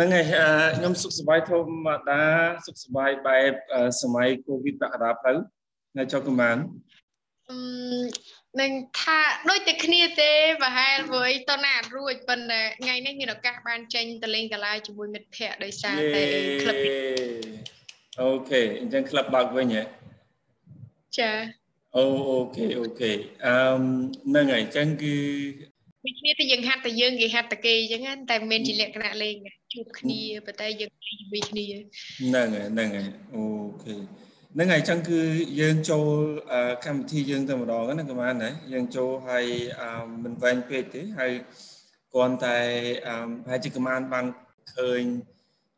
ហ្នឹងហើយខ្ញុំសុខសប្បាយធម្មតាសុខសប្បាយបែបសម័យកូវីដបកដាទៅនៅចុះកំបានអឺនឹងថាដូចតែគ្នាទេប្រហែលព្រោះតណារួចប៉ុន្តែថ្ងៃនេះមានឱកាសបានចេញទៅលេងកន្លែងជាមួយមិត្តភ័ក្តិដោយសារតែក្លឹបអូខេអញ្ចឹងក្លឹបបើកវិញហ៎ចាអូអូខេអូខេអឺហ្នឹងហើយអញ្ចឹងគឺដូចគ្នាតែយើងហាត់តែយើងគេហាត់តែគេអញ្ចឹងតែមិនមែនជាលក្ខណៈលេង ជួបគ្នាប៉ុន្តែយើងជាមួយគ្នាហ្នឹងហើយហ្នឹងហើយអូខេហ្នឹងហើយអញ្ចឹងគឺយើងចូលកម្មវិធីយើងតែម្ដងណាកម៉ានណាយើងចូលហើយមិនវែងពេកទេហើយគ្រាន់តែប្រហែលជាកម៉ានបានឃើញ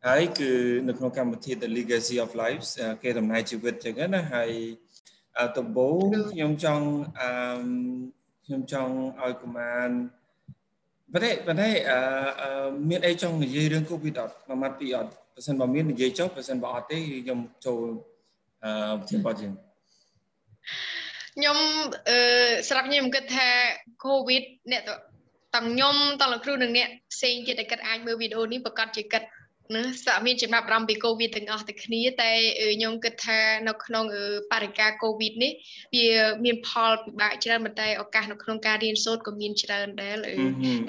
ហើយគឺនៅក្នុងកម្មវិធី The Legacy of Lives គេដំណើរជីវិតអញ្ចឹងណាហើយដំបូងខ្ញុំចង់អឺខ្ញុំចង់ឲ្យកុមារ ប៉ុន្តែប៉ុន្តែអឺមានអីចង់និយាយរឿង COVID អត់មួយម៉ាត់ពីរអត់បើសិនបើមាននិយាយចុះបើសិនបើអត់ទេខ្ញុំចូលអឺជាបទជាងខ្ញុំអឺស្រាប់ខ្ញុំគិតថា COVID អ្នកទាំងខ្ញុំទាំងលោកគ្រូនិងអ្នកផ្សេងទៀតដែលគិតអាចមើលវីដេអូនេះប្រកាសជាគិត ណាសាមានចំណាប់អារម្មណ៍ពីកូវីដទាំងអស់ទៅគ្នាតែខ្ញុំគិតថានៅក្នុងបរិការកូវីដនេះវាមានផលពិបាកច្រើនប៉ុន្តែឱកាសនៅក្នុងការរៀនសូត្រក៏មានច្រើនដែរ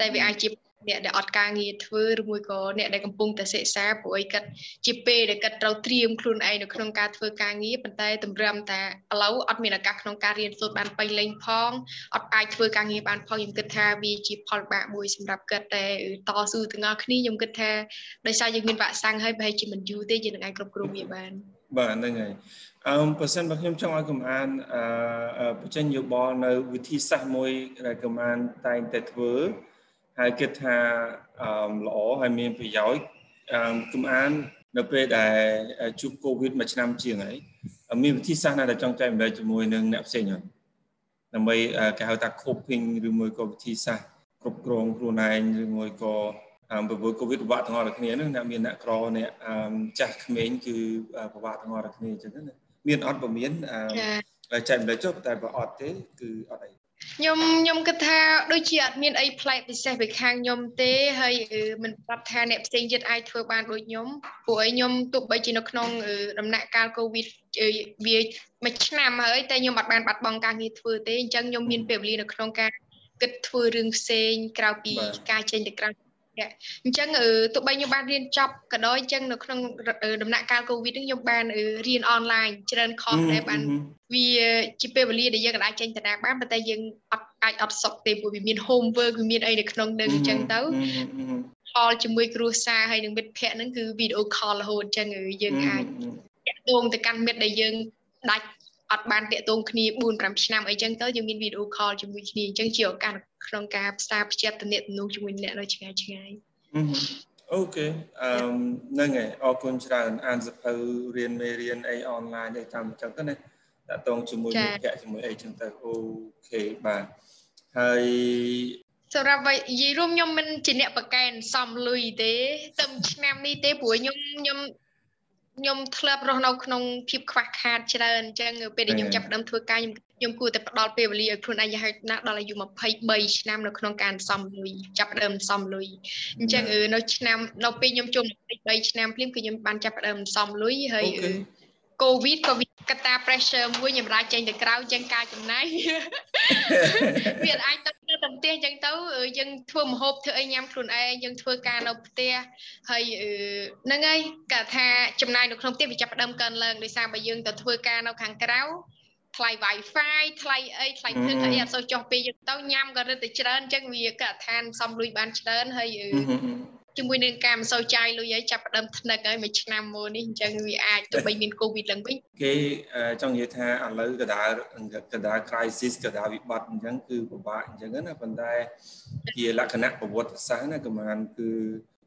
តែវាអាចជា អ្នកដែលអត់ការងារធ្វើឬមួយក៏អ្នកដែលកំពុងតែសិក្សាព្រោះអីគាត់ជាពេលដែលគាត់ត្រូវត្រៀមខ្លួនឯងនៅក្នុងការធ្វើការងារប៉ុន្តែតម្រាំតែឥឡូវអត់មានឱកាសក្នុងការរៀនសូត្របានពេញលេញផងអត់អាចធ្វើការងារបានផងខ្ញុំគិតថាវាជាផលបាកមួយសម្រាប់គាត់តែតស៊ូទាំងអស់គ្នាខ្ញុំគិតថាដោយសារយើងមានវ៉ាក់សាំងហើយប្រហែលជាមិនយូរទេយើងនឹងអាចគ្រប់គ្រងវាបានបាទហ្នឹងហើយអឺបើសិនបើខ្ញុំចង់ឲ្យកំអានអឺបញ្ចេញយោបល់នៅវិធីសាស្ត្រមួយដែលកំអានតែងតែធ្វើ ហើយគិតថាអឺល្អហើយមានប្រយោជន៍អឺគំអាននៅពេលដែលជួបកូវីដមួយឆ្នាំជាងហើយមានវិធីសាស្ត្រណាដែលចង់ចែកម្លែកជាមួយនឹងអ្នកផ្សេងអត់ដើម្បីគេហៅថា coping ឬមួយក៏វិធីសាស្ត្រគ្រប់គ្រងខ្លួនឯងឬមួយក៏ប្រព័ន្ធកូវីដពិបាកទាំងអស់គ្នានឹងអ្នកមានអ្នកក្រអ្នកចាស់ក្មេងគឺពិបាកទាំងអស់គ្នាអញ្ចឹងណាមានអត់បើមានចែកម្លែកចុះតែបើអត់ទេគឺអត់អី ខ្ញុំខ្ញុំគិតថាដូចជាអត់មានអីប្លែកពិសេសពីខាងខ្ញុំទេហើយមិនប្រាប់ថាអ្នកផ្សេងទៀតអាចធ្វើបានដូចខ្ញុំព្រោះឲ្យខ្ញុំទោះបីជានៅក្នុងដំណាក់កាលកូវីដវាមួយឆ្នាំហើយតែខ្ញុំអត់បានបាត់បង់ការងារធ្វើទេអញ្ចឹងខ្ញុំមានពេលវេលានៅក្នុងការគិតធ្វើរឿងផ្សេងក្រៅពីការចេញទៅក្រៅ អញ្ចឹងទោះបីខ្ញុំបានរៀនចប់ក៏ដោយអញ្ចឹងនៅក្នុងដំណាក់កាលកូវីដនេះខ្ញុំបានរៀនអនឡាញច្រើនខុសដែរបានវាជាពេលវេលាដែលយើងអាចចេញតារាងបានប៉ុន្តែយើងអត់អាចអត់សុខទេព្រោះវាមាន homework វាមានអីនៅក្នុងនឹងអញ្ចឹងទៅផលជាមួយគ្រួសារហើយនឹងមិត្តភ័ក្តិហ្នឹងគឺ video call រហូតអញ្ចឹងយើងអាចតាក់ទងទៅកាន់មិត្តដែលយើងដាច់អត់បានតាក់ទងគ្នា4 5ឆ្នាំអីចឹងទៅយើងមានវីដេអូខលជាមួយគ្នាអញ្ចឹងជាឱកាស ក្នុងការផ្សារភ្ជាប់ទំនាក់ទំនងជាមួយអ្នកនៅឆ្ងាយឆ្ងាយអូខេអឺហ្នឹងហើយអរគុណច្រើនអានសភៅរៀនមេរៀនអីអនឡាញអីតាមអញ្ចឹងទៅណាតាក់ទងជាមួយមិត្តភ័ក្តិជាមួយអីចឹងទៅអូខេបាទហើយសម្រាប់និយាយរួមខ្ញុំមិនជាអ្នកបកកែនសំលុយទេទៅឆ្នាំនេះទេព្រោះខ្ញុំខ្ញុំខ្ញុំធ្លាប់រស់នៅក្នុងភាពខ្វះខាតច្រើនអញ្ចឹងពេលដែលខ្ញុំចាប់ផ្ដើមធ្វើការខ្ញុំ ខ្ញុំគួរតែផ្ដល់ពេលវេលាឲ្យខ្លួនឯងយ៉ាងហោចណាស់ដល់អាយុ23ឆ្នាំនៅក្នុងការសំលុយចាប់ផ្ដើមសំលុយអញ្ចឹងនៅឆ្នាំនៅពេលខ្ញុំចូល23ឆ្នាំភ្លាមគឺខ្ញុំបានចាប់ផ្ដើមសំលុយហើយកូវីដក៏វាកត្តា pressure មួយខ្ញុំរាចេញទៅក្រៅចឹងការចំណាយវាអាចទៅនៅតែផ្ទះចឹងទៅយើងធ្វើម្ហូបធ្វើអីញ៉ាំខ្លួនឯងយើងធ្វើការនៅផ្ទះហើយហ្នឹងហើយគាត់ថាចំណាយនៅក្នុងផ្ទះវាចាប់ផ្ដើមកើនឡើងដោយសារបើយើងទៅធ្វើការនៅខាងក្រៅ ថ្លៃ Wi-Fi ថ្លៃអីថ្លៃភ្លើងថ្លៃអីអត់សូវចុះពេលយើងទៅញ៉ាំក៏រឹតតែច្រើនអញ្ចឹងវាកាត់ឋានសំលុយបានច្រើនហើយជាមួយនឹងការមិនសូវចាយលុយឲ្យចាប់ផ្ដើមថ្នឹកហើយមួយឆ្នាំមុននេះអញ្ចឹងវាអាចទៅបីមានកូវីដឡើងវិញគេចង់និយាយថាឥឡូវកដាលកដាល crisis កដាលវិបត្តិអញ្ចឹងគឺពិបាកអញ្ចឹងណាប៉ុន្តែជាលក្ខណៈប្រវត្តិសាស្ត្រណាកម្មានគឺ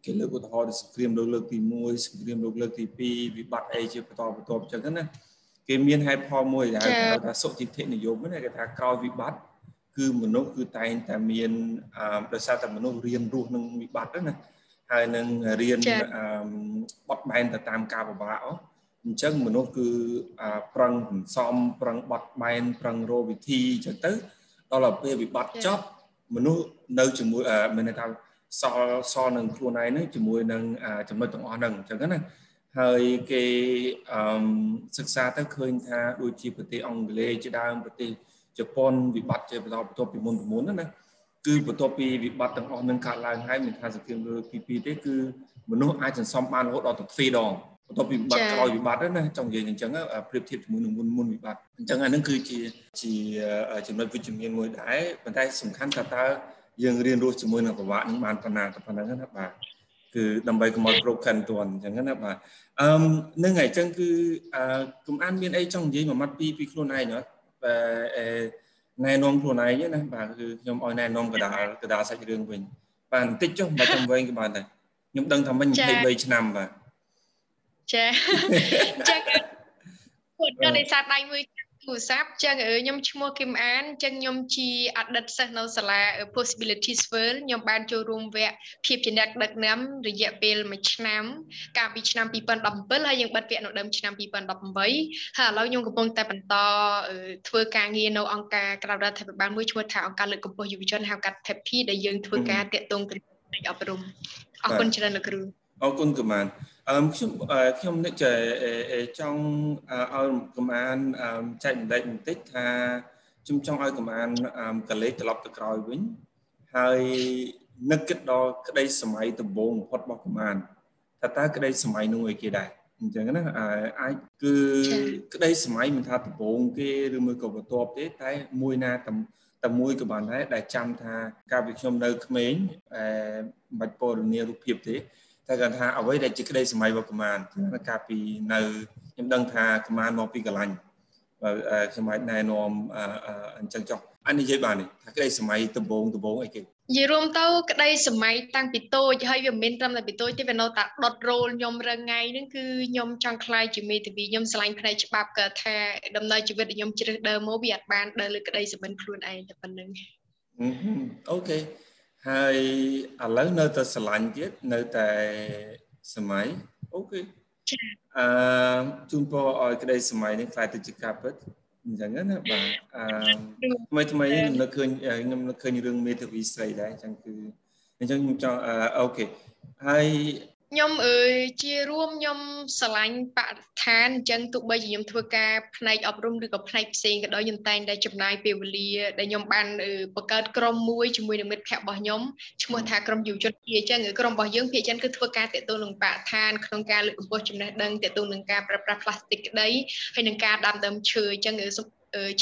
គេលើកឧទាហរណ៍សង្គ្រាមលោកលើកទី1សង្គ្រាមលោកលើកទី2វិបត្តិអីជាបន្តបន្ទាប់អញ្ចឹងណា គេមានហេតុផលមួយដែលហៅថាសុតិធិនិយមណាគេថាក្រោយវិបត្តិគឺមនុស្សគឺតែងតែមានអឺដោយសារតែមនុស្សរៀនរស់នឹងវិបត្តិណាហើយនឹងរៀនបត់បែនទៅតាមការពិបាកអញ្ចឹងមនុស្សគឺប្រឹងសន្សំប្រឹងបត់បែនប្រឹងរកវិធីអញ្ចឹងទៅដល់ទៅពេលវិបត្តិចប់មនុស្សនៅជាមួយមានន័យថាសល់សល់នឹងខ្លួនឯងហ្នឹងជាមួយនឹងចំណុចទាំងអស់ហ្នឹងអញ្ចឹងណា ហើយគេអឺសិក្សាទៅឃើញថាដូចជាប្រទេសអង់គ្លេសជាដើមប្រទេសជប៉ុនវិបត្តិជាបន្តបន្ទាប់ពីមុនពីមុនណាគឺបន្ទាប់ពីវិបត្តិទាំងអស់នឹងកើតឡើងហើយមិនថាសង្គ្រាមលើទី2ទេគឺមនុស្សអាចសន្សំបានរហូតដល់ទៅ2ដងបន្ទាប់ពីវិបត្តិក្រោយវិបត្តិណាចង់និយាយអញ្ចឹងប្រៀបធៀបជាមួយនឹងមុនមុនវិបត្តិអញ្ចឹងអានឹងគឺជាជាចំណុចវិជ្ជមានមួយដែរប៉ុន្តែសំខាន់ថាតើយើងរៀនរស់ជាមួយនឹងប្រវត្តិនឹងបានប៉ុណ្ណាទៅប៉ុណ្ណឹងណាបាទ គឺដើម្បីកុំឲ្យគ្រប់ខាន់ទាន់អញ្ចឹងណាបាទអឺនឹងហើយអញ្ចឹងគឺអឺកុំអានមានអីចង់និយាយមួយម៉ាត់ពីពីខ្លួនឯងអត់បាទណែនាំខ្លួនឯងណាបាទគឺខ្ញុំឲ្យណែនាំកដាលកដាលសាច់រឿងវិញបាទបន្តិចចុះមិនចាំវែងក៏បានដែរខ្ញុំដឹងថាមិញ23ឆ្នាំបាទចាចាគាត់ដល់នេសាទដៃមួយ ទូរស័ព្ទចឹងខ្ញុំឈ្មោះគឹមអានចឹងខ្ញុំជាអតីតសិស្សនៅសាលា Possibilities World ខ្ញុំបានចូលរួមវគ្គភាពជាអ្នកដឹកនាំរយៈពេល1ឆ្នាំ កាលពីឆ្នាំ2017ហើយយើងបិទវគ្គនៅដើមឆ្នាំ2018ហើយឥឡូវខ្ញុំកំពុងតែបន្តធ្វើការងារនៅអង្គការក្រៅរដ្ឋាភិបាលមួយឈ្មោះថាអង្គការលើកកម្ពស់យុវជនហៅកាត់ PEPI ដែលយើងធ្វើការតាក់ទងទៅអប់រំអរគុណច្រើនលោកគ្រូអរគុណកម្មាន អឺខ្ញុំខ្ញុំនឹកចចង់ឲ្យកម្មានចែកបណ្ដេញបន្តិចថាខ្ញុំចង់ឲ្យកម្មានកលេចត្រឡប់ទៅក្រោយវិញហើយនឹកគិតដល់ក្តីសម័យដំបូងបំផុតរបស់កម្មានថាតើក្តីសម័យនោះអីគេដែរអញ្ចឹងណាអាចគឺក្តីសម័យមិនថាដំបូងគេឬមួយក៏បន្ទាប់ទេតែមួយណាតែមួយក៏បានដែរដែលចាំថាកាលពីខ្ញុំនៅក្មេងអឺមិនបាច់ពណ៌នារូបភាពទេ តែគាត់ថាអ្វីដែលជាក្តីសម័យរបស់កម្មានកាលពីនៅខ្ញុំដឹងថាកម្មានមកពីកលាញ់បើខ្ញុំអាចណែនាំអញ្ចឹងចុះអនិយាយបាននេះថាក្តីសម័យដំបងដំបងអីគេនិយាយរួមទៅក្តីសម័យតាំងពីតូចហើយវាមិនមែនត្រឹមតែពីតូចទេវានៅតែដុតរោលខ្ញុំរងថ្ងៃហ្នឹងគឺខ្ញុំចង់ខ្លាយជាមេធាវីខ្ញុំឆ្លាញ់ផ្នែកច្បាប់ក៏ថាដំណើរជីវិតដែលខ្ញុំជ្រើសដើរមកវាអត់បានដើរលើក្តីសម្បិនខ្លួនឯងតែប៉ុណ្្នឹងអូខេ ហើយឥឡូវនៅតែស្រឡាញ់ទៀតនៅតែសម័យអូខេអឺជូនពរឲ្យក្តីសម័យនេះខ្លាយទៅជាការពិតអញ្ចឹងណាបាទអឺថ្មីថ្មីខ្ញុំនឹកឃើញខ្ញុំនឹកឃើញរឿងមេធាវីស្រីដែរអញ្ចឹងគឺអញ្ចឹងខ្ញុំចង់អូខេហើយ ខ្ញុំអើយជារួមខ្ញុំស្រឡាញ់បរិស្ថានអញ្ចឹងទោះបីជាខ្ញុំធ្វើការផ្នែកអប់រំឬក៏ផ្នែកផ្សេងក៏ដោយខ្ញុំតែងតែចំណាយពេលវេលាដែលខ្ញុំបានបង្កើតក្រុមមួយជាមួយនឹងមិត្តភ័ក្តិរបស់ខ្ញុំឈ្មោះថាក្រុមយុវជនជាអញ្ចឹងក្រុមរបស់យើងភាគច្រើនគឺធ្វើការទាក់ទងនឹងបរិស្ថានក្នុងការលើកកម្ពស់ចំណេះដឹងទាក់ទងនឹងការប្រើប្រាស់ផ្លាស្ទិកក្តីហើយនឹងការដាំដើមឈើអញ្ចឹង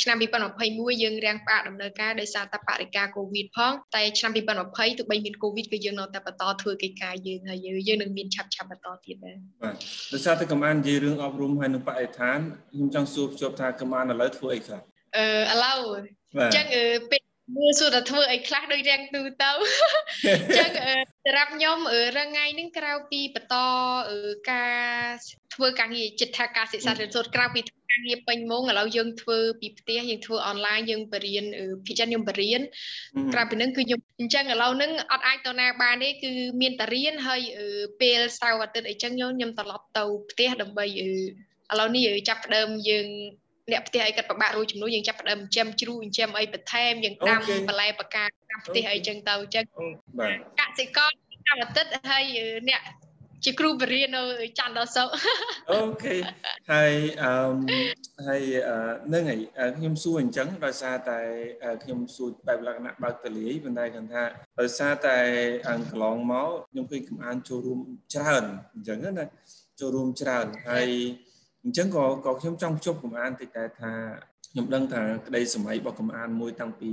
ឆ្នាំ2021យើងរាំងផ្អាកដំណើរការដោយសារតែបរិការកូវីដផងតែឆ្នាំ2020ទោះបីមានកូវីដគឺយើងនៅតែបន្តធ្វើកិច្ចការយើងហើយយើងនឹងមានឆាប់ឆាប់បន្តទៀតដែរបាទដោយសារតែកម្មានិយាយរឿងអប់រំហើយនឹងបរិស្ថានខ្ញុំចង់សួរភ្ជាប់ថាកម្មាឥឡូវធ្វើអីខ្លះអឺឥឡូវអញ្ចឹងពេល មើលសួរតែធ្វើអីខ្លះដូចរៀងទូទៅអញ្ចឹងសម្រាប់ខ្ញុំរងថ្ងៃហ្នឹងក្រៅពីបន្តការធ្វើការងារចិត្តថាការសិក្សារៀនសូត្រក្រៅពីការងារពេញម៉ោងឥឡូវយើងធ្វើពីផ្ទះយើងធ្វើអនឡាញយើងបរៀនភាគច្រើនខ្ញុំបរៀនក្រៅពីហ្នឹងគឺខ្ញុំអញ្ចឹងឥឡូវហ្នឹងអត់អាចទៅណាបានទេគឺមានតែរៀនហើយពេលសៅរ៍អាទិត្យអីចឹងខ្ញុំខ្ញុំត្រឡប់ទៅផ្ទះដើម្បីឥឡូវនេះចាប់ផ្ដើមយើង អ្នកផ្ទះអីគាត់ពិបាករួចចំនួនយើងចាប់ផ្ដើមចិញ្ចឹមជ្រូកចិញ្ចឹមអីបន្ថែមយើងដាំបន្លែបកាតាមផ្ទះអីចឹងទៅអញ្ចឹងបាទកសិករតាមអាទិត្យហើយអ្នកជាគ្រូបរិញ្ញានៅច័ន្ទដល់សុកអូខេហើយអឺហើយនឹងហើយខ្ញុំសួរអញ្ចឹងដោយសារតែខ្ញុំសួរបែបលក្ខណៈបើកតលាយប៉ុន្តែគាត់ថាដោយសារតែអង្គឡងមកខ្ញុំឃើញកំអានចូលរួមច្រើនអញ្ចឹងណាចូលរួមច្រើនហើយ អញ្ចឹងក៏ក៏ខ្ញុំចង់ជប់កំអានតិចតែថាខ្ញុំដឹងថាក្តីសម័យរបស់កំអានមួយតាំងពី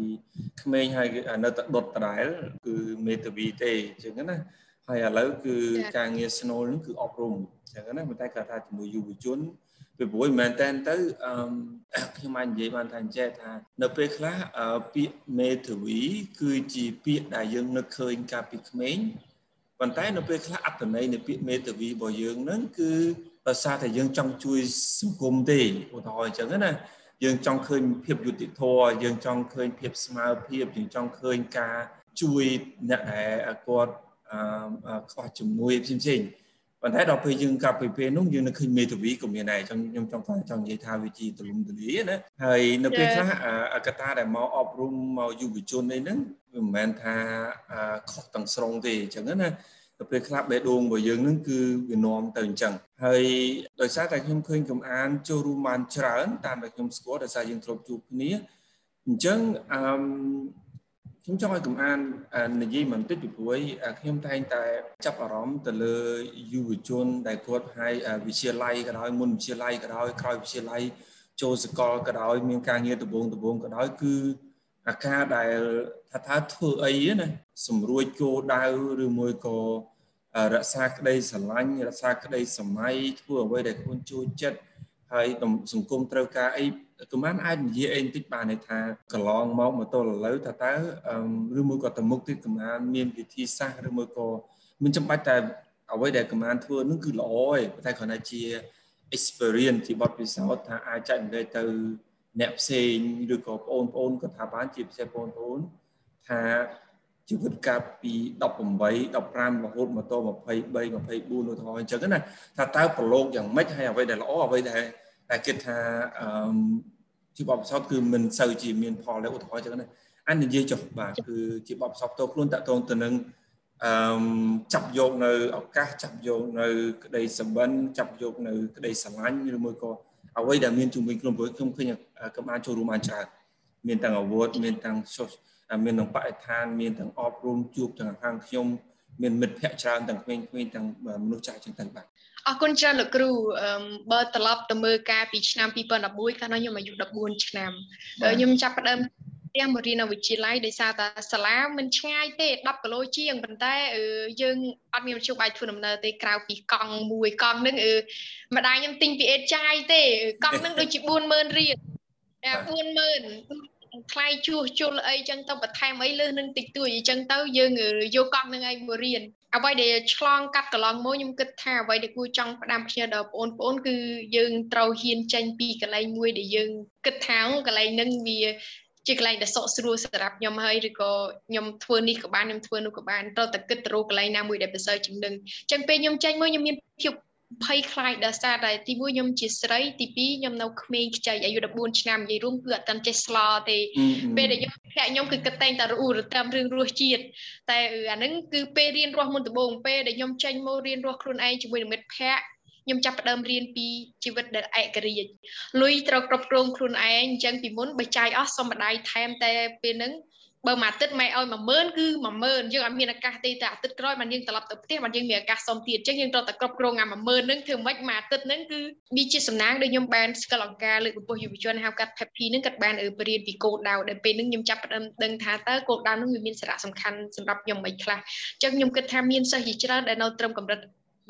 ក្មេងហើយនៅតែដុតដដែលគឺមេតាវីទេអញ្ចឹងណាហើយឥឡូវគឺការងារស្នូលហ្នឹងគឺអប់រំអញ្ចឹងណាប៉ុន្តែគាត់ថាជាមួយយុវជនពីព្រោះមែនតើទៅអឺខ្ញុំអាចនិយាយបានថាអញ្ចេះថា នៅពេលខ្លះពាក្យមេធាវីគឺជាពាក្យដែលយើងនឹកឃើញកាលពីក្មេង ប៉ុន្តែនៅពេលខ្លះអត្ថន័យនៃពាក្យមេធាវីរបស់យើងហ្នឹងគឺដោយសារតែយើងចង់ជួយសង្គមទេឧទាហរណ៍អញ្ចឹងណាយើងចង់ឃើញភាពយុត្តិធម៌យើងចង់ឃើញភាពស្មើភាពយើងចង់ឃើញការជួយអ្នកដែលគាត់ខ្វះជំនួយផ្សេងផ្សេងអ ប៉ុន្តែដល់ពេលយើងកាប់ពីពេលនោះយើងនៅឃើញមេធាវីក៏មានដែរចង់ខ្ញុំចង់ថាចង់និយាយថាវាជាទលំទលាណាហើយនៅពេលខ្លះអកតាដែលមកអប់រំមកយុវជនអីហ្នឹងវាមិនមែនថាខុសទាំងស្រុងទេអញ្ចឹងណាទៅពេលខ្លះបេះដូងរបស់យើងហ្នឹងគឺវានាំទៅអញ្ចឹងហើយដោយសារតែខ្ញុំឃើញកំអានចូលរួមបានច្រើនតាមដែលខ្ញុំស្គាល់ដោយសារយើងធ្លាប់ជួបគ្នាអញ្ចឹងអឺ ខ្ញុំចង់ឲ្យកំអាននិយាយបន្តិចពីព្រោះខ្ញុំតែងតែចាប់អារម្មណ៍ទៅលើយុវជនដែលគាត់ហើយវិទ្យាល័យក៏ដោយមុនវិទ្យាល័យក៏ដោយក្រោយវិទ្យាល័យចូលសកលក៏ដោយមានការងារដំបងដំបងក៏ដោយគឺអាការដែលថាថាធ្វើអីណាសម្រួចគោដៅឬមួយក៏រក្សាក្តីស្រឡាញ់រក្សាក្តីសម័យធ្វើអ្វីដែលខ្លួនចូលចិត្តហើយសង្គមត្រូវការអី កុំបានអាចនិយាយអីបន្តិចបានថាកន្លងមកមកទល់ឥឡូវថាតើឬមួយក៏ទៅមុខទៀតកម្មានមានវិធីសាស្ត្រឬមួយក៏មិនចាំបាច់តែអ្វីដែលកម្មានធ្វើនឹងគឺល្អឯងតែគ្រាន់តែជា experience ជាបទពិសោធន៍ថាអាចចែករំលែកទៅអ្នកផ្សេងឬក៏បងប្អូនក៏ថាបានជាពិសេសបងប្អូនថាជីវិតកាលពី18 15រហូតមកដល់23 24នោះទៅអញ្ចឹងណាថាតើប្រឡូកយ៉ាងម៉េចហើយអ្វីដែលល្អអ្វីដែលតែគិតថាអឺ ជាបបផ្សោតគឺមិនសូវជាមានផលទេឧទាហរណ៍ចឹងណាអញនិយាយចុះបាទគឺជាបបផ្សោតតខ្លួនតកតងទៅនឹងអឺចាប់យកនៅឱកាសចាប់យកនៅ ក្តីសម្បិនចាប់យកនៅ ក្តីស្រឡាញ់ឬមួយក៏អ្វីដែលមានជំនាញខ្លួនព្រោះខ្ញុំឃើញកំបានចូលរួមបានច្រើនមានទាំងអាវុធមានទាំងមានទាំងបរិស្ថានមានទាំងអប់រំជួបទាំងខាងខ្ញុំ មានមិត្តភ័ក្តិច្រើនទាំងក្មេងៗទាំងមនុស្សចាស់ចឹងទៅបាទអរគុណច្រើនលោកគ្រូបើត្រឡប់ទៅមើលការពីឆ្នាំ2011កាលនោះខ្ញុំអាយុ14ឆ្នាំខ្ញុំចាប់ផ្ដើមទាំងមករៀននៅវិទ្យាល័យដោយសារតែសាលាមិនឆ្ងាយទេ10គីឡូជាងប៉ុន្តែយើងអត់មានមធ្យោបាយធ្វើដំណើរទេក្រៅពីកង់មួយកង់ហ្នឹងម្ដាយខ្ញុំទិញពីអេតចាយទេកង់ហ្នឹងដូចជា40000រៀល40000 ថ្លៃជួសជុលអីចឹងទៅបន្ថែមអីលើសនឹងតិចតួចអីចឹងទៅយើងយកកង់នឹងឯងមករៀនអ្វីដែលឆ្លងកាត់កន្លងមកខ្ញុំគិតថាអ្វីដែលគួរចង់ផ្ដាំផ្ញើដល់បងប្អូនគឺយើងត្រូវហ៊ានចេញពីកន្លែងមួយដែលយើងគិតថាកន្លែងហ្នឹងវាជាកន្លែងដែលសក់ស្រួលសម្រាប់ខ្ញុំហើយឬក៏ខ្ញុំធ្វើនេះក៏បានខ្ញុំធ្វើនោះក៏បានត្រូវតែគិតទៅរកកន្លែងណាមួយដែលប្រសើរជាងនឹងអញ្ចឹងពេលខ្ញុំចេញមកខ្ញុំមានភាព ភ័យខ្លាចដោយសារតែទី1ខ្ញុំជាស្រីទី2ខ្ញុំនៅក្មេងខ្ចីអាយុ14ឆ្នាំនិយាយរួមគឺអត់ទាន់ចេះស្លោទេពេលដែលខ្ញុំភ័ក្រខ្ញុំគឺគិតតែងតែរអ៊ូរទាំរឿងរសជាតិតែអាហ្នឹងគឺពេលរៀនរស់មុនដំបូងពេលដែលខ្ញុំចេញមករៀនរស់ខ្លួនឯងជាមួយនឹងមិត្តភ័ក្តិខ្ញុំចាប់ផ្ដើមរៀនពីជីវិតដែលឯករាជ្យលុយត្រូវគ្រប់គ្រងខ្លួនឯងអញ្ចឹងពីមុនបើចាយអស់សុំម្ដាយថែមតែពេលហ្នឹង បើមួយអាទិត្យម៉ែឲ្យ10000គឺ10000យើងអត់មានឱកាសទេតែអាទិត្យក្រោយបានយើងត្រឡប់ទៅផ្ទះបានយើងមានឱកាសសុំទៀតអញ្ចឹងយើងត្រូវតែគ្រប់គ្រងអា10000ហ្នឹងធ្វើម៉េចមួយអាទិត្យហ្នឹងគឺវាជាសំណាងដែលខ្ញុំបានស្គាល់អង្គការលើកកម្ពស់យុវជនហៅកាត់ Peppy ហ្នឹងគាត់បានបរៀនពីគោលដៅដែលពេលហ្នឹងខ្ញុំចាប់ផ្ដើមដឹងថាតើគោលដៅហ្នឹងវាមានសារៈសំខាន់សម្រាប់ខ្ញុំមិនខ្លះអញ្ចឹងខ្ញុំគិតថាមានសិស្សជាច្រើនដែលនៅត្រឹមកម្រិត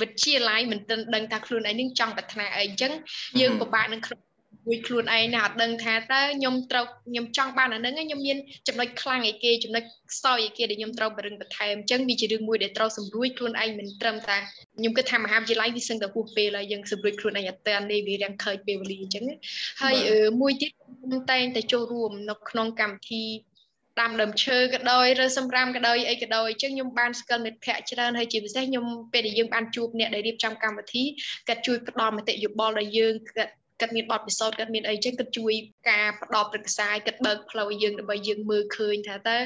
វិទ្យាល័យមិនទាន់ដឹងថាខ្លួនឯងនឹងចង់ប្រាថ្នាអីអញ្ចឹងយើងពិបាកនឹងគ្រប់ មួយខ្លួនឯងណាអត់ដឹងថាតើខ្ញុំត្រូវខ្ញុំចង់បានអាហ្នឹងខ្ញុំមានចំណុចខ្លាំងឯគេចំណុចខ្សោយឯគេដែលខ្ញុំត្រូវបរិញ្ញបន្ថែមអញ្ចឹងវាជារឿងមួយដែលត្រូវសម្រួចខ្លួនឯងមិនត្រឹមតែខ្ញុំគិតថាមហាវិទ្យាល័យវាសឹងតែហួសពេលហើយយើងសម្រួចខ្លួនឯងអត់តានទេវារាំងខើចពេលវេលាអញ្ចឹងហើយមួយទៀតខ្ញុំតែងតែចូលរួមនៅក្នុងកម្មវិធីតាមដើមឈើក៏ដោយរើសម្រាមក៏ដោយអីក៏ដោយអញ្ចឹងខ្ញុំបានស្គាល់មិត្តភ័ក្តិច្រើនហើយជាពិសេសខ្ញុំពេលដែលយើងបានជួបអ្នកដែលរៀបចំកម្មវិធីគាត់ជួយផ្ដល់មតិយោបល់ដល់យើងគាត់ គាត់មានបទពិសោធន៍គាត់មានអីចឹងគាត់ជួយការផ្ដល់ប្រឹក្សាគាត់បើកផ្លូវឲ្យយើងដើម្បីយើងមើលឃើញថាតើ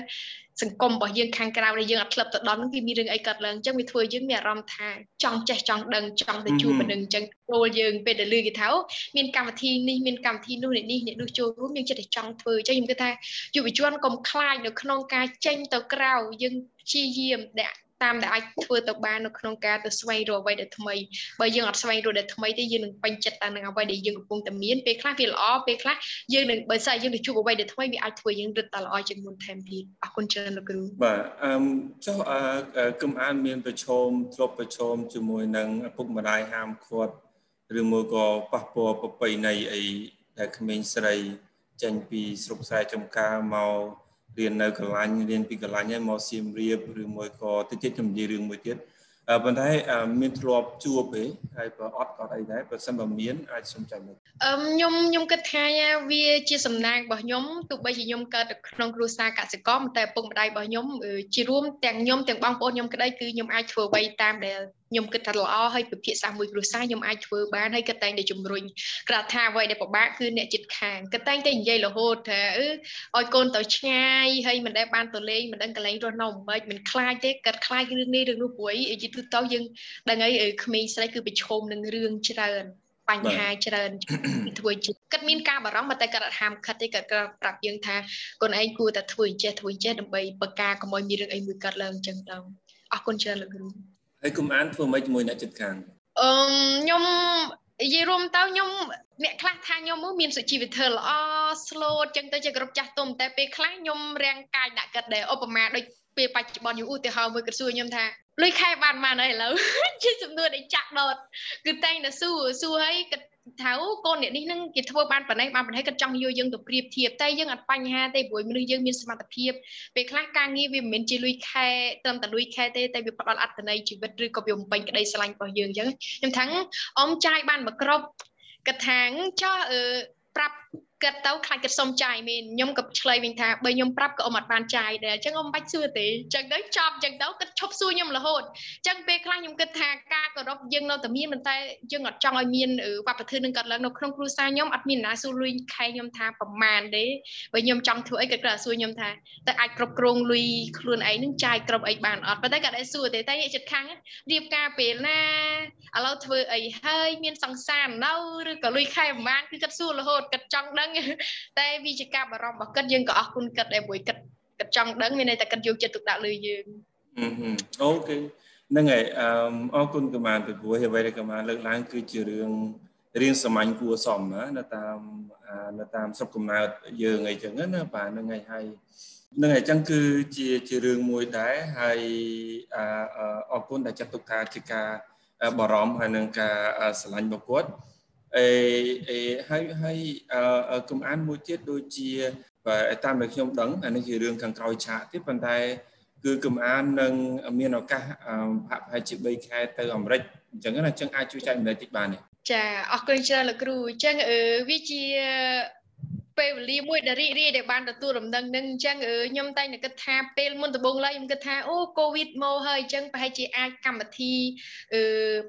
សង្គមរបស់យើងខាងក្រៅដែលយើងអត់ធ្លាប់ទៅដល់នោះវាមានរឿងអីកើតឡើងអញ្ចឹងវាធ្វើយើងមានអារម្មណ៍ថាចង់ចេះចង់ដឹងចង់ទៅជួបមនុស្សអញ្ចឹងចូលយើងពេលដែលលឺគេថាមានកម្មវិធីនេះមានកម្មវិធីនោះនេះនេះនោះចូលរួមយើងចិត្តតែចង់ធ្វើអញ្ចឹងខ្ញុំគិតថាយុវជនកុំខ្លាចនៅក្នុងការចេញទៅក្រៅយើងព្យាយាមដែល តាមដែលអាចធ្វើទៅបាននៅក្នុងការទៅស្វែងរកអ្វីដែលថ្មីបើយើងអត់ស្វែងរកដែលថ្មីទេយើងនឹងពេញចិត្តតែនឹងអ្វីដែលយើងកំពុងតែមានពេលខ្លះវាល្អពេលខ្លះយើងនឹងបើសិនយើងទៅជួបអ្វីដែលថ្មីវាអាចធ្វើយើងរឹតតែល្អជាងមុនថែមទៀតអរគុណច្រើនលោកគ្រូបាទអឺចុះអឺគឹមអានមានប្រឈមធ្លាប់ប្រឈមជាមួយនឹងឪពុកម្ដាយហាមឃាត់ឬមួយក៏ប៉ះពាល់ប្រពៃណីអីដែលក្មេងស្រីចេញពីស្រុកខ្សែចំការមក រៀននៅកន្លាញ់រៀនពីកន្លាញ់ហើយមកសៀមរាបឬមួយក៏តិចតិចខ្ញុំនិយាយរឿងមួយទៀតប៉ុន្តែមានធ្លាប់ជួបទេហើយបើអត់ក៏អីដែរបើសិនបើមានអាចសុំចាំមើលអឺខ្ញុំខ្ញុំគិតថាវាជាសំណាងរបស់ខ្ញុំទោះបីជាខ្ញុំកើតក្នុងគ្រួសារកសិករតែឪពុកម្ដាយរបស់ខ្ញុំជារួមទាំងខ្ញុំទាំងបងប្អូនខ្ញុំក្តីគឺខ្ញុំអាចធ្វើអ្វីតាមដែលខ្ញុំគិតថាល្អហើយពិភាក្សាមួយគ្រួសារខ្ញុំអាចធ្វើបានហើយគាត់តែងតែជំរុញគាត់ថាអ្វីដែលពិបាកគឺអ្នកចិត្តខាងគាត់តែងតែនិយាយរហូតថាអឺឲ្យកូនទៅឆ្ងាយហើយមិនដែលបានទៅលេងមិនដឹងកន្លែងរស់នៅមិនមិនខ្លាចទេគាត់ខ្លាចរឿងនេះរឿងនោះព្រោះអីយីទៅយើងដឹងអីក្មេងស្រីគឺប្រឈមនឹងរឿងច្រើនបញ្ហាច្រើនធ្វើជាគាត់មានការបារម្ភតែគាត់អត់ហាមខិតទេគាត់ប្រាប់យើងថាកូនឯងគួរតែធ្វើអញ្ចេះធ្វើអញ្ចេះដើម្បីបង្ការកុំឲ្យមានរឿងអីមួយកើតឡើងអញ្ចឹងទៅអរគុណច្រើនលោកគ្រូ ហើយកុំអានធ្វើម៉េចជាមួយអ្នកចិត្តខាងអឺខ្ញុំនិយាយរួមទៅខ្ញុំអ្នកខ្លះថាខ្ញុំមានសុជីវធម៌ល្អ slow ចឹងទៅជាគ្រប់ចាស់ទុំតែពេលខ្លះខ្ញុំរាងកាយដាក់កាត់ដែរឧបមាដូចពេលបច្ចុប្បន្នយូរឧទាហរណ៍មួយក៏សួរខ្ញុំថាលុយខែបានបានហើយឥឡូវជាចំនួនដែលចាក់ដុតគឺតែងតែសួរសួរឲ្យគិត ថាអូកូនអ្នកនេះនឹងគេធ្វើបានប៉ុណ្ណេះបានប៉ុណ្ណេះគាត់ចង់យកយើងទៅប្រៀបធៀបតែយើងអត់បញ្ហាទេព្រោះមនុស្សយើងមានសមត្ថភាពពេលខ្លះការងារវាមិនមែនជាលុយខែត្រឹមតែលុយខែទេតែវាផ្ដល់អត្ថន័យជីវិតឬក៏វាបំពេញក្តីស្រឡាញ់របស់យើងអញ្ចឹងខ្ញុំថាអមចាយបានមកគ្រប់គាត់ថាចោះអឺប្រាប់ គិតទៅខ្លាចគិតសុំចាយមែនខ្ញុំក៏ឆ្លើយវិញថាបើខ្ញុំប្រាប់ក៏អ៊ំអត់បានចាយដែរអញ្ចឹងអ៊ំបាច់សួរទេអញ្ចឹងទៅចប់អញ្ចឹងទៅគិតឈប់សួរខ្ញុំរហូតអញ្ចឹងពេលខ្លះខ្ញុំគិតថាការគោរពយើងនៅតែមានប៉ុន្តែយើងអត់ចង់ឲ្យមានវប្បធម៌នឹងកើតឡើងនៅក្នុងគ្រួសារខ្ញុំអត់មានណាសួរលុយខែខ្ញុំថាប្រមាណទេបើខ្ញុំចង់ធ្វើអីក៏គាត់សួរខ្ញុំថាតើអាចគ្រប់គ្រងលុយខ្លួនឯងនឹងចាយគ្រប់អីបានអត់ប៉ុន្តែគាត់ដែរសួរទេតែចិត្តខាងរៀបការពេលណាឥឡូវធ្វើអីហើយមានសង្សារនៅឬក៏លុយខែប្រមាណគឺគាត់សួររហូតគាត់ចង់ដឹងតែវាជាការបារម្ភរបស់គាត់យើងក៏អរគុណគាត់ដែរមួយគាត់គាត់ចង់ដឹងមានន័យថាគាត់យកចិត្តទុកដាក់លើយើងអូខេហ្នឹងហើយអឺអរគុណកម្មាពីព្រោះអ្វីដែលកម្មាលើកឡើងគឺជារឿងរៀងសាមញ្ញគួរសមណានៅតាមនៅតាមស្រុកកំណើតយើងអីចឹងណាបាទហ្នឹងហើយហើយនឹងអញ្ចឹងគឺជាជារឿងមួយដែរហើយអរគុណដែលចាត់ទុកថាជាការបារម្ភហើយនឹងការស្រឡាញ់របស់គាត់ អេអេហើយហើយគំអានមួយទៀតដូចជាបាទតាមដែលខ្ញុំដឹងអានេះជារឿងខាងក្រោយឆាកទៀតប៉ុន្តែគឺគំអាននឹងមានឱកាសហាក់ប្រហែលជា3ខែទៅអាមេរិកអញ្ចឹងណាអញ្ចឹងអាចជួយចែកម្លែកតិចបានទេចាអរគុណច្រើនលោកគ្រូអញ្ចឹងវាជា ពេលវេលាមួយដែលរីករាយដែលបានទទួលដំណឹងនឹងអញ្ចឹងខ្ញុំតែងតែគិតថាពេលមុនដំបូងឡើយខ្ញុំគិតថាអូកូវីដមកហើយអញ្ចឹងប្រហែលជាអាចកម្មវិធីអឺ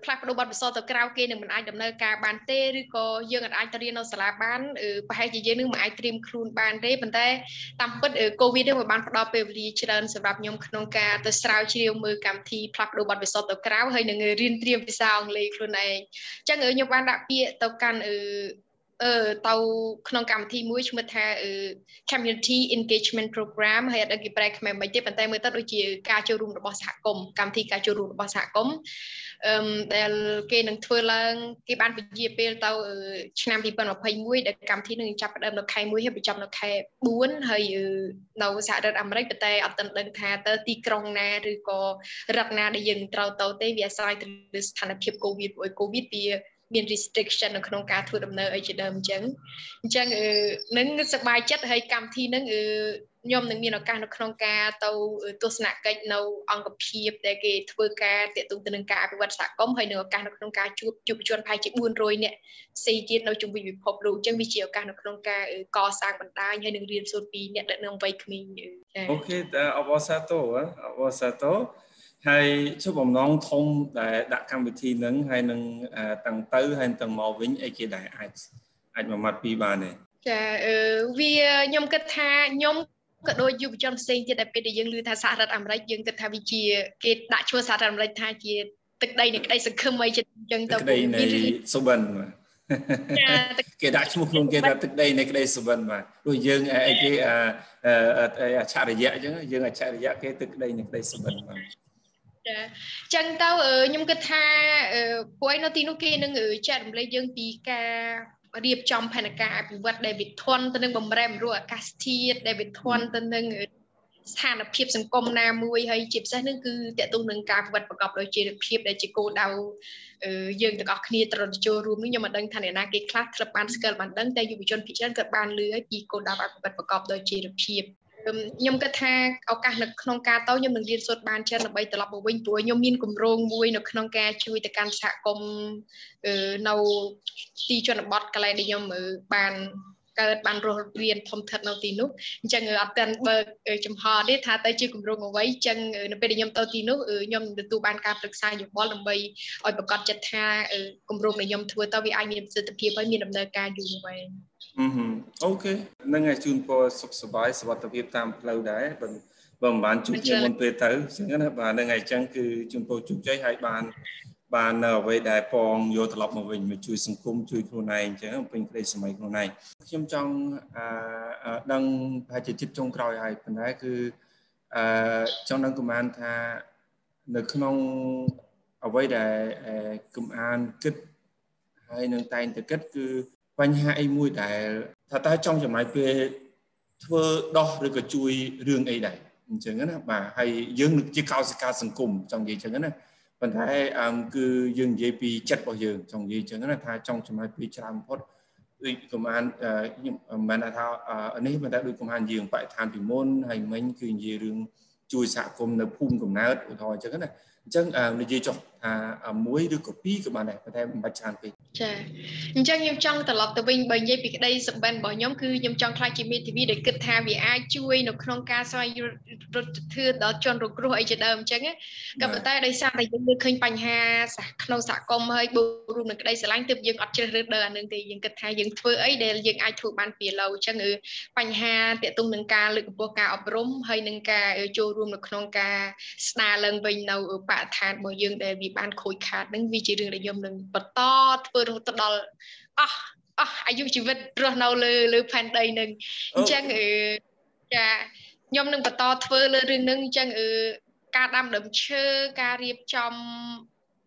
ផ្លាស់ប្ដូរបទពិសោធន៍ទៅក្រៅគេនឹងមិនអាចដំណើរការបានទេឬក៏យើងអាចទៅរៀននៅសាលាបានប្រហែលជាយើងនឹងមិនអាចត្រៀមខ្លួនបានទេប៉ុន្តែតាមពិតកូវីដនេះបានផ្ដល់ពេលវេលាច្រើនសម្រាប់ខ្ញុំក្នុងការទៅស្រាវជ្រាវមើលកម្មវិធីផ្លាស់ប្ដូរបទពិសោធន៍ទៅក្រៅហើយនឹងរៀនត្រៀមភាសាអង់គ្លេសខ្លួនឯងអញ្ចឹងខ្ញុំបានដាក់ពាក្យទៅកាន់ អឺអឺទៅក្នុងកម្មវិធីមួយឈ្មោះថា Community Engagement Program ហើយអត់ដឹងគេប្រែខ្មែរមិនទេប៉ុន្តែមើលទៅដូចជាការចូលរួមរបស់សហគមន៍កម្មវិធីការចូលរួមរបស់សហគមន៍អឺដែលគេនឹងធ្វើឡើងគេបានពជាពេលទៅឆ្នាំ2021ដែលកម្មវិធីនឹងចាប់ផ្ដើមនៅខែ1ហើយបញ្ចប់នៅខែ4ហើយនៅសហរដ្ឋអាមេរិកប៉ុន្តែអត់ទាន់ដឹងថាតើទីក្រុងណាឬក៏រដ្ឋណាដែលយើងត្រូវទៅទេវាអាស្រ័យទៅលើស្ថានភាព COVID ព្រោះ COVID វា មាន restriction នៅក្នុងការធ្វើដំណើរអីជាដើមអញ្ចឹងអញ្ចឹងនឹងសប្បាយចិត្តហើយកម្មវិធីនឹងខ្ញុំនឹងមានឱកាសនៅក្នុងការទៅទស្សនកិច្ចនៅអង្គភាពដែលគេធ្វើការតាក់ទងទៅនឹងការអភិវឌ្ឍសហគមន៍ហើយនៅឱកាសនៅក្នុងការជួបយុវជនប្រហែលជា400នាក់ផ្សេងទៀតនៅជុំវិញពិភពលោកអញ្ចឹងវាជាឱកាសនៅក្នុងការកសាងបណ្ដាញហើយនឹងរៀនសូត្រពីអ្នកដឹកនាំវ័យក្មេងចា៎អូខេអបអរសាទរអបអរសាទរ ហើយជុំបំណងធំដែលដាក់កម្មវិធីនឹងហើយនឹងតាំងទៅហើយតាំងមកវិញអីគេដែរអាចអាចមួយម៉ាត់ពីរបានទេចាអឺវាខ្ញុំគិតថាខ្ញុំក៏ដូចយុវជនផ្សេងទៀតដែលពេលដែលយើងឮថាសហរដ្ឋអាមេរិកយើងគិតថាវាជាគេដាក់ឈ្មោះសហរដ្ឋអាមេរិកថាជាទឹកដីនៃក្តីសង្ឃឹមអីចឹងទៅទឹកដីនៃសុបិនគេដាក់ឈ្មោះខ្លួនគេថាទឹកដីនៃក្តីសុបិនបាទដូចយើងអីគេអច្ឆរិយៈអញ្ចឹងយើងអច្ឆរិយៈគេទឹកដីនៃក្តីសុបិនបាទ ចាចឹងទៅខ្ញុំគិតថាពួកឯងនៅទីនោះគេនឹងចែករំលែកយើងពីការរៀបចំផែនការអភិវឌ្ឍដែលវាធន់ទៅនឹងបំរែបំរួលអាកាសធាតុដែលវាធន់ទៅនឹងស្ថានភាពសង្គមណាមួយហើយជាពិសេសនឹងគឺតកតងនឹងការវិវត្តប្រកបដោយជីវភាពដែលជាគោលដៅយើងទាំងអស់គ្នាត្រូវចូលរួមនេះខ្ញុំមិនដឹងថាអ្នកណាគេខ្លះធ្លាប់បានស្គាល់បានដឹងតែយុវជនភាគច្រើនក៏បានលឺហើយពីគោលដៅអភិវឌ្ឍប្រកបដោយជីវភាព ខ្ញុំគិតថាឱកាសនៅក្នុងការទៅខ្ញុំនឹងរៀនសូត្របានច្រើនដើម្បីត្រឡប់មកវិញព្រោះខ្ញុំមានគម្រោងមួយនៅក្នុងការជួយទៅកាន់សហគមន៍នៅទីជនបទកន្លែងដែលខ្ញុំបានកើតបានរស់រៀនធំធាត់នៅទីនោះអញ្ចឹងអត់ទាន់បើកចំហទេថាទៅជាគម្រោងអ្វីអញ្ចឹងនៅពេលដែលខ្ញុំទៅទីនោះខ្ញុំទទួលបានការប្រឹក្សាយោបល់ដើម្បីឲ្យប្រកាសចិត្តថាគម្រោងដែលខ្ញុំធ្វើទៅវាអាចមានប្រសិទ្ធភាពហើយមានដំណើរការយូរវែង អូខេនឹងឲ្យជូនពរសុខសប្បាយសុខភាពតាមផ្លូវដែរបើបើមិនបានជួបគ្នាមុនពេលទៅអញ្ចឹងណាបាទនឹងឲ្យអញ្ចឹងគឺជូនពរជោគជ័យហើយបាន បាននៅអ្វីដែលពងយកត្រឡប់មកវិញមកជួយសង្គមជួយខ្លួនឯងអញ្ចឹងពេញក្តីសម័យខ្លួនឯងខ្ញុំចង់អឺដឹងប្រហែលជាចិត្តចុងក្រោយហើយប៉ុន្តែគឺអឺចង់ដឹងកុំអានថានៅក្នុងអ្វីដែលកុំអានគិតហើយនឹងតែងតែគិតគឺ បញ្ហាអីមួយដែលថាតើចង់ចំណាយពេលធ្វើដោះឬក៏ជួយរឿងអីដែរអញ្ចឹងណាបាទហើយយើងនឹងជាកោសិកាសង្គមចង់និយាយអញ្ចឹងណាប៉ុន្តែអឺគឺយើងនិយាយពីចិត្តរបស់យើងចង់និយាយអញ្ចឹងណាថាចង់ចំណាយពេលច្រើនបំផុតដូចកំអានខ្ញុំមិនមែនថានេះមិនតែដូចកំអានយើងបរិស្ថានពីមុនហើយមិញគឺនិយាយរឿងជួយសហគមន៍នៅភូមិកំណើតឧទាហរណ៍អញ្ចឹងណាអញ្ចឹងនិយាយចុះថាមួយឬក៏ពីរក៏បានដែរប៉ុន្តែមិនបាច់ច្រើនពេកចាអញ្ចឹងខ្ញុំចង់ត្រឡប់ទៅវិញបើនិយាយពីក្តីសម្បិនរបស់ខ្ញុំគឺខ្ញុំចង់ខ្លាចជាមេធាវីដែលគិតថាវាអាចជួយនៅក្នុងការស្វែងរត់ធឿដល់ជនរងគ្រោះអីជាដើមអញ្ចឹងក៏ប៉ុន្តែដោយសារតែយើងមើលឃើញបញ្ហាក្នុងសហគមន៍ហើយបូករួមនឹងក្តីស្រឡាញ់ទើបយើងអត់ជ្រើសរើសដើរអានឹងទេយើងគិតថាយើងធ្វើអីដែលយើងអាចធ្វើបានពីឡូវអញ្ចឹងបញ្ហាតាក់ទងនឹងការលើកកម្ពស់ការអប់រំហើយនឹងការចូលរួមនៅក្នុងការស្ដារឡើងវិញនៅបរិស្ថានរបស់យើងដែលវាបានខូចខាតនឹងវាជារឿងដែលខ្ញុំនឹងបន្តធ្វើរហូតទៅដល់អស់អស់អាយុជីវិតរស់នៅលើលើផែនដីនឹងអញ្ចឹងអឺចាខ្ញុំនឹងបន្តធ្វើលើរឿងនឹងអញ្ចឹងអឺការដាំដើមឈើការរៀបចំ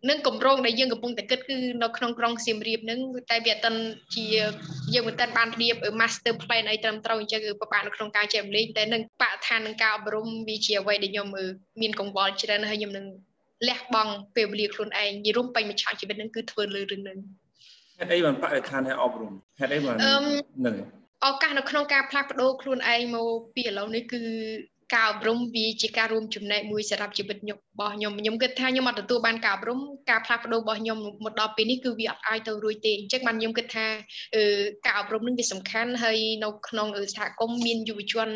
នឹងកម្រងដែលយើងកំពុងតែគិតគឺនៅក្នុងក្រុងសៀមរាបនឹងតែវាអត់ជាយើងមិនទាន់បានរៀប master plan អីត្រឹមត្រូវអញ្ចឹងគឺពិបាកនៅក្នុងការចែករំលែកតែនឹងបរិស្ថាននឹងការអប់រំវាជាអ្វីដែលខ្ញុំមានកង្វល់ច្រើនហើយខ្ញុំនឹង លះបង់ពេលវេលាខ្លួនឯងនិយាយរួមពេញមួយឆាកជីវិតហ្នឹងគឺធ្វើលើរឿងហ្នឹងហេតុអីបានបរិស្ថានឲ្យអប់រំហេតុអីបានហ្នឹងឱកាសនៅក្នុងការផ្លាស់ប្ដូរខ្លួនឯងមកពីឥឡូវនេះគឺ ការអប់រំវាជាការរួមចំណែកមួយសម្រាប់ជីវិតខ្ញុំរបស់ខ្ញុំខ្ញុំគិតថាខ្ញុំអត់ទទួលបានការអប់រំការផ្លាស់ប្ដូររបស់ខ្ញុំមកដល់ពេលនេះគឺវាអត់ឲ្យទៅរួចទេអញ្ចឹងបានខ្ញុំគិតថាការអប់រំនឹងវាសំខាន់ហើយនៅក្នុងសហគមន៍មានយុវជន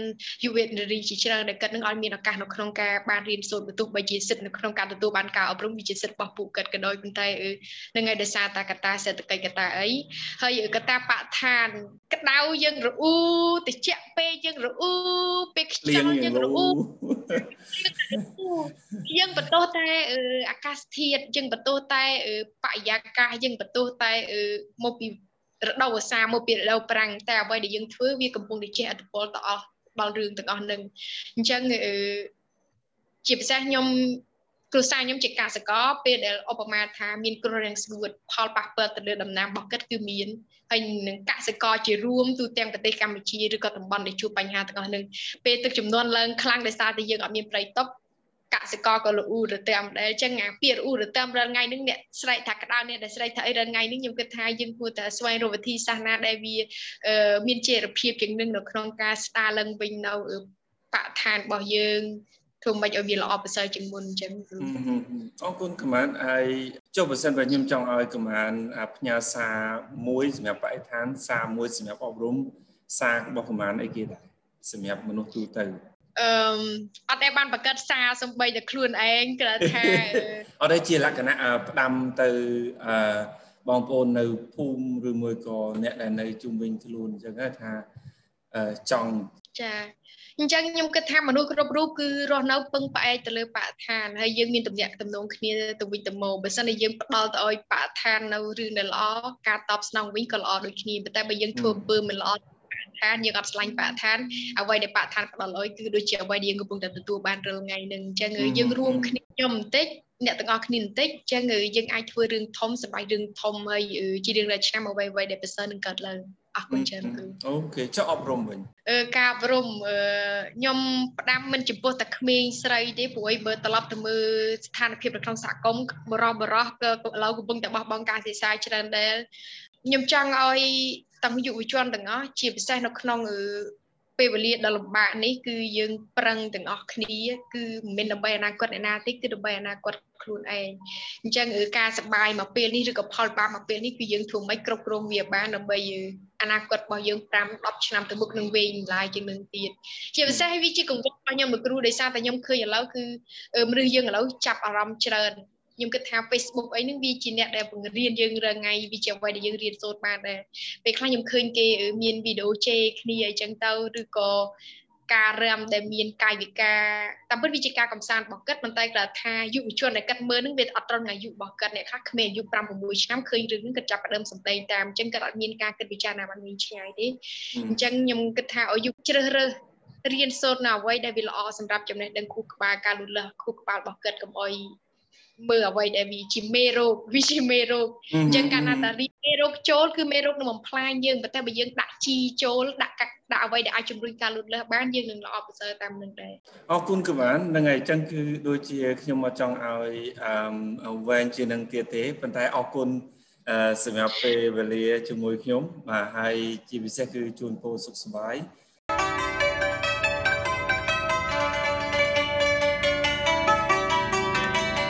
យុវនារីជាច្រើនដែលគិតនឹងឲ្យមានឱកាសនៅក្នុងការបានរៀនសូត្របន្ទុះបីជាសិទ្ធិនៅក្នុងការទទួលបានការអប់រំវាជាសិទ្ធិរបស់ពួកគាត់ក៏ដោយប៉ុន្តែនឹងឲ្យដោយសារតាកតាសេដ្ឋកិច្ចកតាអីហើយកតាបឋានក្តៅយើងរអ៊ូតិចពេកយើងរអ៊ូពេលខ្យល់យើងរអ៊ូយើងបន្ទោសតែអាកាសធាតុយើងបន្ទោសតែបរិយាកាសយើងបន្ទោសតែមកពីរដូវវស្សាមកពីរដូវប្រាំងតែអ្វីដែលយើងធ្វើវាកំពុងតែជះឥទ្ធិពលទៅអស់ដល់រឿងទាំងអស់នឹងអញ្ចឹងជាពិសេសខ្ញុំ គ្រួសារខ្ញុំជាកសិករពេលដែលឧបមាថាមានគ្រោះរាំងស្ងួតផលប៉ះពាល់ទៅលើដំណាំរបស់គាត់គឺមានហើយនឹងកសិករជារួមទូទាំងប្រទេសកម្ពុជាឬក៏តំបន់ដែលជួបបញ្ហាទាំងអស់នឹងពេលទឹកចំនួនឡើងខ្លាំងដោយសារតែយើងអត់មានប្រៃតុបកសិករក៏លូរតាមដែលចឹងអាពារអ៊ូរតាមរាល់ថ្ងៃនេះអ្នកស្រែកថាក្តៅអ្នកដែលស្រែកថាអីរាល់ថ្ងៃនេះខ្ញុំគិតថាយើងគួរតែស្វែងរកវិធីសាស្ត្រណាដែលវាមានជារភាពជាងនឹងនៅក្នុងការស្ដារឡើងវិញនៅបរិស្ថានរបស់យើង ធ្វើមិនឲ្យវាល្អប្រសើរជាងមុនអញ្ចឹងអរគុណកម្មានហើយចុះបើសិនបើខ្ញុំចង់ឲ្យកម្មានផ្ញើសារមួយសម្រាប់បរិស្ថានសារមួយសម្រាប់អប់រំសាររបស់កម្មានអីគេដែរសម្រាប់មនុស្សទូទៅអឺអត់ដែលបានបង្កើតសារសំបីតែខ្លួនឯងគ្រាន់ថាអត់ទេជាលក្ខណៈផ្ដាំទៅអឺបងប្អូននៅភូមិឬមួយក៏អ្នកដែលនៅជុំវិញខ្លួនអញ្ចឹងថាចង់ចា អញ្ចឹងខ្ញុំគិតថាមនុស្សគ្រប់រូបគឺរស់នៅពឹងផ្អែកទៅលើបរិស្ថានហើយយើងមានទំនាក់ទំនងគ្នាទៅវិញទៅមកបើសិនជាយើងផ្ដល់ទៅឲ្យបរិស្ថាននៅរឿងដែលល្អការតបស្នងវិញក៏ល្អដូចគ្នាប៉ុន្តែបើយើងធ្វើអំពើមិនល្អឋានយើងអត់ឆ្លាញ់បរិស្ថានអ្វីដែលបរិស្ថានផ្ដល់ឲ្យគឺដូចជាអ្វីដែលយើងកំពុងតែទទួលបានរាល់ថ្ងៃហ្នឹងអញ្ចឹងយើងរួមគ្នាខ្ញុំបន្តិចអ្នកទាំងអស់គ្នាបន្តិចអញ្ចឹងយើងអាចធ្វើរឿងធំសម្រាប់រឿងធំហើយជារឿងដែលឆ្នាំអ្វីអ្វីដែលប្រសើរនឹងកើតឡើង អរគុណច្រើនគ្រូអូខេចុះអប់រំវិញអឺការអប់រំខ្ញុំផ្ដាំមិនចំពោះតែក្មេងស្រីទេព្រោះអីបើត្រឡប់ទៅមើលស្ថានភាពនៅក្នុងសហគមន៍បរោះបរោះក៏ឥឡូវកំពុងតែបោះបង់ការសិក្សាច្រើនដែរខ្ញុំចង់ឲ្យទាំងយុវជនទាំងអស់ជាពិសេសនៅក្នុងពេលវេលាដ៏លំបាកនេះគឺយើងប្រឹងទាំងអស់គ្នា គឺមិនមែនដើម្បីអនាគតអ្នកណាទេគឺដើម្បីអនាគតខ្លួនឯងអញ្ចឹងការសបាយមកពេលនេះឬក៏ផលបាបមកពេលនេះគឺយើងធ្វើម៉េចគ្រប់គ្រងវាបានដើម្បី អនាគតរបស់យើង5 10ឆ្នាំទៅមុខនឹងវែងម្លាយជាងនឹងទៀតជាពិសេសវាជាកង្វល់របស់ខ្ញុំមួយគ្រូដោយសារតែខ្ញុំឃើញឥឡូវគឺមនុស្សយើងឥឡូវចាប់អារម្មណ៍ច្រើនខ្ញុំគិតថា Facebook អីហ្នឹងវាជាអ្នកដែលបង្រៀនយើងរាល់ថ្ងៃវាជាអ្វីដែលយើងរៀនសូត្របានដែរពេលខ្លះខ្ញុំឃើញគេមានវីដេអូជេរគ្នាអីចឹងទៅឬក៏ ការរំដែលមានកាយវិការតាមពិតវាជាការកំសាន្តរបស់គាត់ប៉ុន្តែគាត់ថាយុវជនដែលគាត់មើលនឹងវាអត់ត្រឹមនឹងអាយុរបស់គាត់អ្នកខ្លះក្មេងអាយុ5 6ឆ្នាំឃើញរឿងហ្នឹងគាត់ចាប់ផ្ដើមសម្ដែងតាមអញ្ចឹងគាត់អត់មានការគិតពិចារណាបានវិញឆ្ងាយទេអញ្ចឹងខ្ញុំគិតថាឲ្យយុជ្រើសរើសរៀនសូត្រនៅអ្វីដែលវាល្អសម្រាប់ចំណេះដឹងខួរក្បាលការលូតលាស់ខួរក្បាលរបស់គាត់កុំអោយ មើលអ្វីដែលវាជាមេរោគវាជាមេរោគអញ្ចឹងកាលណាតារីមេរោគចូលគឺមេរោគនឹងបំផ្លាញយើងប៉ុន្តែបើយើងដាក់ជីចូលដាក់កាក់ដាក់អ្វីដែលអាចជំរុញការលូតលាស់បានយើងនឹងល្អប្រសើរតាមនឹងដែរអរគុណកបានហ្នឹងហើយអញ្ចឹងគឺដូចជាខ្ញុំមកចង់ឲ្យអឺវែងជានឹងទៀតទេប៉ុន្តែអរគុណសម្រាប់ពេលវេលាជាមួយខ្ញុំបាទហើយជាពិសេសគឺជូនពរសុខសប្បាយ